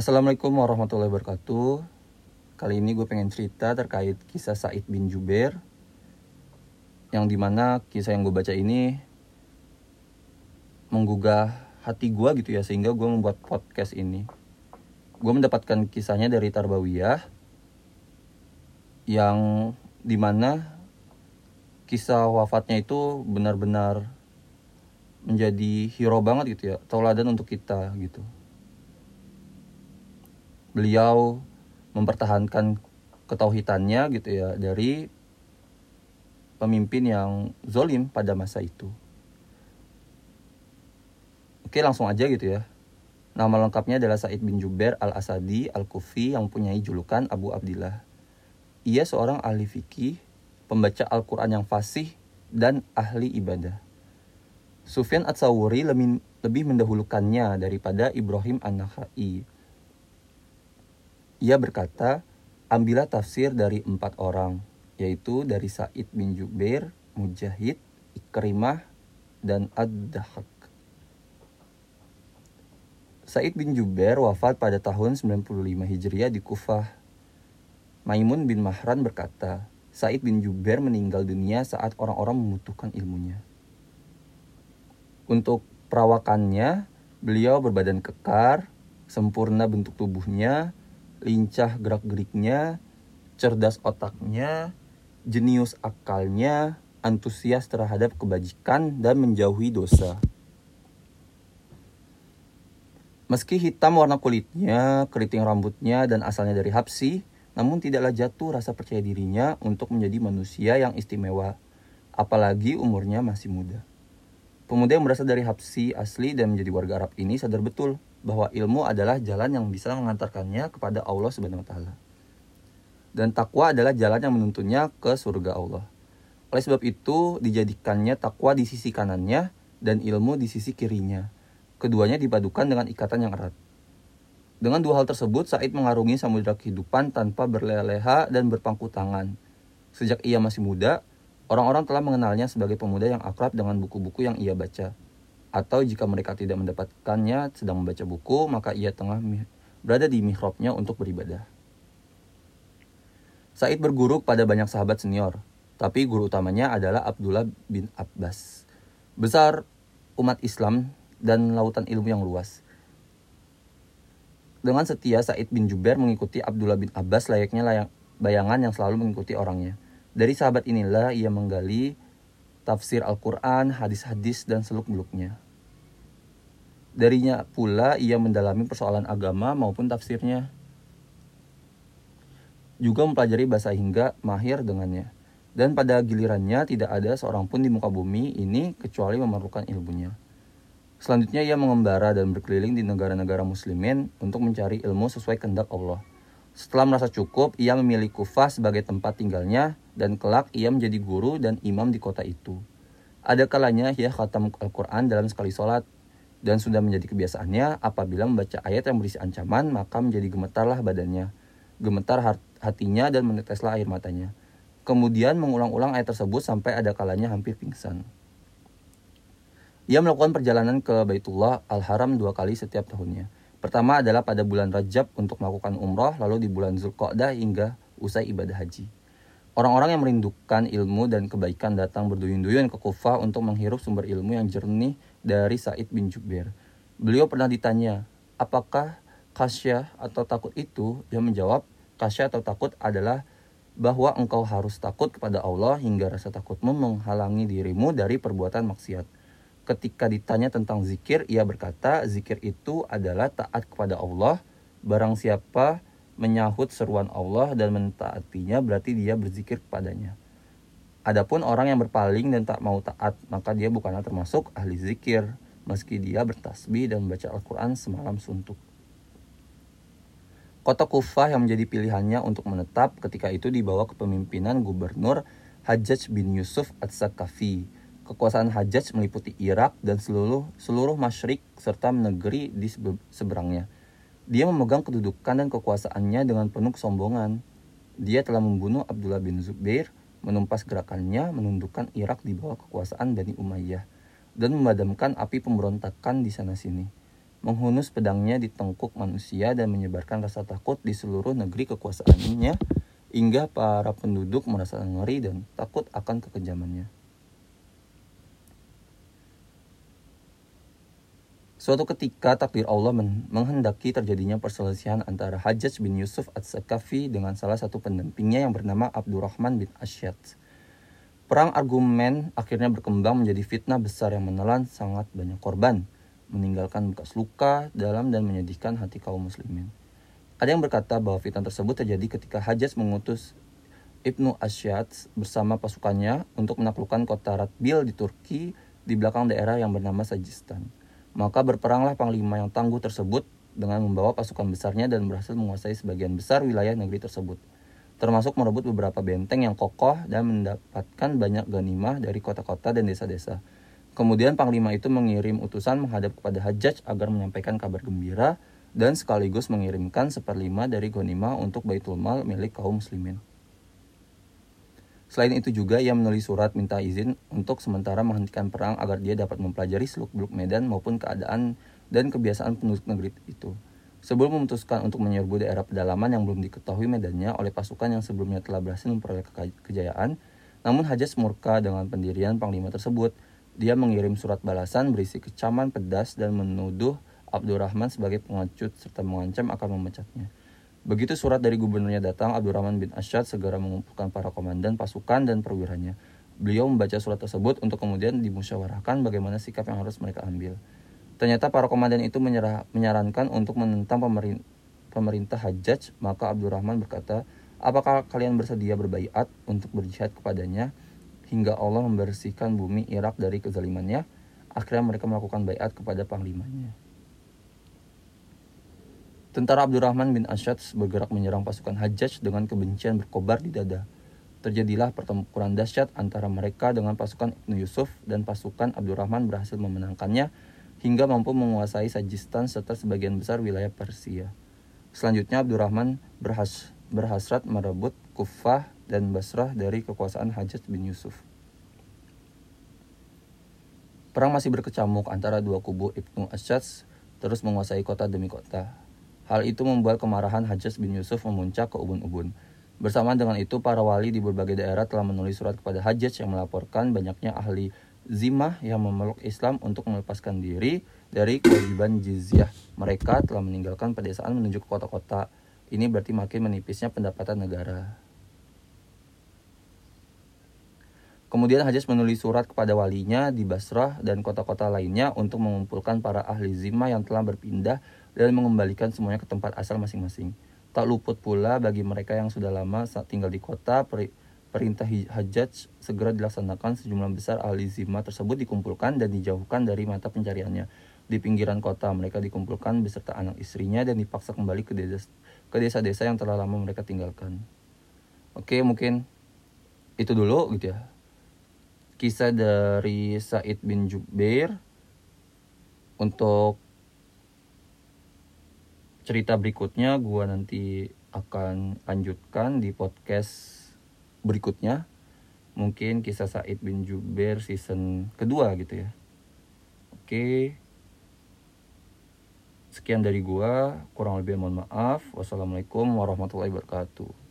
Assalamualaikum warahmatullahi wabarakatuh. Kali ini gue pengen cerita terkait kisah Said bin Jubair yang di mana kisah yang gue baca ini menggugah hati gue gitu ya sehingga gue membuat podcast ini. Gue mendapatkan kisahnya dari Tarbawiyah yang di mana kisah wafatnya itu benar-benar menjadi hero banget gitu ya, tauladan untuk kita gitu. Beliau mempertahankan ketauhidannya gitu ya dari pemimpin yang zolim pada masa itu. Oke langsung aja gitu ya. Nama lengkapnya adalah Said bin Jubair al-Asadi al-Kufi yang mempunyai julukan Abu Abdillah. Ia seorang ahli fikih, pembaca Al-Quran yang fasih, dan ahli ibadah. Sufyan At-Sawuri lebih mendahulukannya daripada Ibrahim An-Nakhai. Ia berkata, ambillah tafsir dari empat orang, yaitu dari Said bin Jubair, Mujahid, Ikrimah, dan Ad-Dahak. Said bin Jubair wafat pada tahun 95 Hijriah di Kufah. Maimun bin Mahran berkata, Said bin Jubair meninggal dunia saat orang-orang membutuhkan ilmunya. Untuk perawakannya, beliau berbadan kekar, sempurna bentuk tubuhnya, lincah gerak-geriknya, cerdas otaknya, jenius akalnya, antusias terhadap kebajikan, dan menjauhi dosa. Meski hitam warna kulitnya, keriting rambutnya, dan asalnya dari Habsi, namun tidaklah jatuh rasa percaya dirinya untuk menjadi manusia yang istimewa, apalagi umurnya masih muda. Pemuda yang berasal dari Habsi asli dan menjadi warga Arab ini sadar betul bahwa ilmu adalah jalan yang bisa mengantarkannya kepada Allah Subhanahu wa taala. Dan takwa adalah jalan yang menuntunnya ke surga Allah. Oleh sebab itu, dijadikannya takwa di sisi kanannya dan ilmu di sisi kirinya Keduanya dipadukan dengan ikatan yang erat. Dengan dua hal tersebut, Said mengarungi samudera kehidupan tanpa berleha-leha dan berpangku tangan. Sejak ia masih muda, orang-orang telah mengenalnya sebagai pemuda yang akrab dengan buku-buku yang ia baca. Atau jika mereka tidak mendapatkannya sedang membaca buku, maka ia tengah berada di mihrabnya untuk beribadah. Said berguru pada banyak sahabat senior, tapi guru utamanya adalah Abdullah bin Abbas. Besar umat Islam dan lautan ilmu yang luas. Dengan setia Said bin Jubair mengikuti Abdullah bin Abbas layaknya layang, bayangan yang selalu mengikuti orangnya. Dari sahabat inilah ia menggali tafsir Al-Quran, hadis-hadis, dan seluk-beluknya. Darinya pula ia mendalami persoalan agama maupun tafsirnya. Juga mempelajari bahasa hingga mahir dengannya. Dan pada gilirannya tidak ada seorang pun di muka bumi ini kecuali memerlukan ilmunya. Selanjutnya ia mengembara dan berkeliling di negara-negara muslimin untuk mencari ilmu sesuai kehendak Allah. Setelah merasa cukup, ia memilih Kufah sebagai tempat tinggalnya dan kelak ia menjadi guru dan imam di kota itu. Ada kalanya ia khatam Al-Quran dalam sekali sholat dan sudah menjadi kebiasaannya apabila membaca ayat yang berisi ancaman maka menjadi gemetarlah badannya, gemetar hatinya dan meneteslah air matanya. Kemudian mengulang-ulang ayat tersebut sampai ada kalanya hampir pingsan. Ia melakukan perjalanan ke Baitullah Al-Haram dua kali setiap tahunnya. Pertama adalah pada bulan Rajab untuk melakukan umroh, lalu di bulan Zulqa'dah hingga usai ibadah haji. Orang-orang yang merindukan ilmu dan kebaikan datang berduyun-duyun ke Kufah untuk menghirup sumber ilmu yang jernih dari Said bin Jubair. Beliau pernah ditanya, apakah kasyah atau takut itu? Dia menjawab, kasyah atau takut adalah bahwa engkau harus takut kepada Allah hingga rasa takutmu menghalangi dirimu dari perbuatan maksiat ketika ditanya tentang zikir, ia berkata, zikir itu adalah taat kepada Allah. Barang siapa menyahut seruan Allah dan mentaatinya, berarti dia berzikir kepadanya. Adapun orang yang berpaling dan tak mau taat, maka dia bukanlah termasuk ahli zikir, meski dia bertasbih dan membaca Al-Quran semalam suntuk. Kota Kufah yang menjadi pilihannya untuk menetap ketika itu dibawa kepemimpinan gubernur Hajjaj bin Yusuf At-Sakafi Kekuasaan Hajjaj meliputi Irak dan seluruh seluruh Masyrik serta negeri di seberangnya. Dia memegang kedudukan dan kekuasaannya dengan penuh kesombongan. Dia telah membunuh Abdullah bin Zubair, menumpas gerakannya, menundukkan Irak di bawah kekuasaan Bani Umayyah, dan memadamkan api pemberontakan di sana-sini. menghunus pedangnya di tengkuk manusia dan menyebarkan rasa takut di seluruh negeri kekuasaannya hingga para penduduk merasa ngeri dan takut akan kekejamannya. Suatu ketika takdir Allah menghendaki terjadinya perselisihan antara Hajjaj bin Yusuf At-Sakafi dengan salah satu pendampingnya yang bernama Abdurrahman bin Asyad. Perang argumen akhirnya berkembang menjadi fitnah besar yang menelan sangat banyak korban, meninggalkan bekas luka dalam dan menyedihkan hati kaum muslimin. Ada yang berkata bahwa fitnah tersebut terjadi ketika Hajjaj mengutus Ibnu Asyad bersama pasukannya untuk menaklukkan kota Ratbil di Turki di belakang daerah yang bernama Sajistan. Maka berperanglah panglima yang tangguh tersebut dengan membawa pasukan besarnya dan berhasil menguasai sebagian besar wilayah negeri tersebut, termasuk merebut beberapa benteng yang kokoh dan mendapatkan banyak ganimah dari kota-kota dan desa-desa. Kemudian panglima itu mengirim utusan menghadap kepada Hajjaj agar menyampaikan kabar gembira dan sekaligus mengirimkan seperlima dari ganimah untuk Baitul Mal milik kaum muslimin. Selain itu juga ia menulis surat minta izin untuk sementara menghentikan perang agar dia dapat mempelajari seluk-beluk medan maupun keadaan dan kebiasaan penduduk negeri itu. Sebelum memutuskan untuk menyerbu daerah pedalaman yang belum diketahui medannya oleh pasukan yang sebelumnya telah berhasil memperoleh kejayaan, namun Hajas murka dengan pendirian panglima tersebut. Dia mengirim surat balasan berisi kecaman pedas dan menuduh Abdurrahman sebagai pengecut serta mengancam akan memecatnya. Begitu surat dari gubernurnya datang, Abdurrahman bin Asyad segera mengumpulkan para komandan pasukan dan perwiranya. Beliau membaca surat tersebut untuk kemudian dimusyawarahkan bagaimana sikap yang harus mereka ambil. Ternyata para komandan itu menyerah, menyarankan untuk menentang pemerintah, pemerintah Hajjaj, maka Abdurrahman berkata, Apakah kalian bersedia berbaiat untuk berjihad kepadanya hingga Allah membersihkan bumi Irak dari kezalimannya? Akhirnya mereka melakukan baiat kepada panglimanya. Tentara Abdurrahman bin Asyad bergerak menyerang pasukan Hajjaj dengan kebencian berkobar di dada. Terjadilah pertempuran dahsyat antara mereka dengan pasukan Ibnu Yusuf dan pasukan Abdurrahman berhasil memenangkannya hingga mampu menguasai Sajistan serta sebagian besar wilayah Persia. Selanjutnya Abdurrahman berhas berhasrat merebut Kufah dan Basrah dari kekuasaan Hajjaj bin Yusuf. Perang masih berkecamuk antara dua kubu Ibnu Asyad terus menguasai kota demi kota. Hal itu membuat kemarahan Hajjaj bin Yusuf memuncak ke ubun-ubun. Bersamaan dengan itu, para wali di berbagai daerah telah menulis surat kepada Hajjaj yang melaporkan banyaknya ahli zimah yang memeluk Islam untuk melepaskan diri dari kewajiban jizyah. Mereka telah meninggalkan pedesaan menuju ke kota-kota. Ini berarti makin menipisnya pendapatan negara. Kemudian Hajjaj menulis surat kepada walinya di Basrah dan kota-kota lainnya untuk mengumpulkan para ahli zimah yang telah berpindah dan mengembalikan semuanya ke tempat asal masing-masing. Tak luput pula bagi mereka yang sudah lama tinggal di kota, perintah hajat segera dilaksanakan sejumlah besar ahli zimah tersebut dikumpulkan dan dijauhkan dari mata pencariannya. Di pinggiran kota mereka dikumpulkan beserta anak istrinya dan dipaksa kembali ke desa ke desa-desa yang telah lama mereka tinggalkan. Oke, mungkin itu dulu gitu ya. Kisah dari Said bin Jubair untuk cerita berikutnya gue nanti akan lanjutkan di podcast berikutnya. Mungkin kisah Said bin Jubair season kedua gitu ya. Oke. Sekian dari gua. Kurang lebih mohon maaf. Wassalamualaikum warahmatullahi wabarakatuh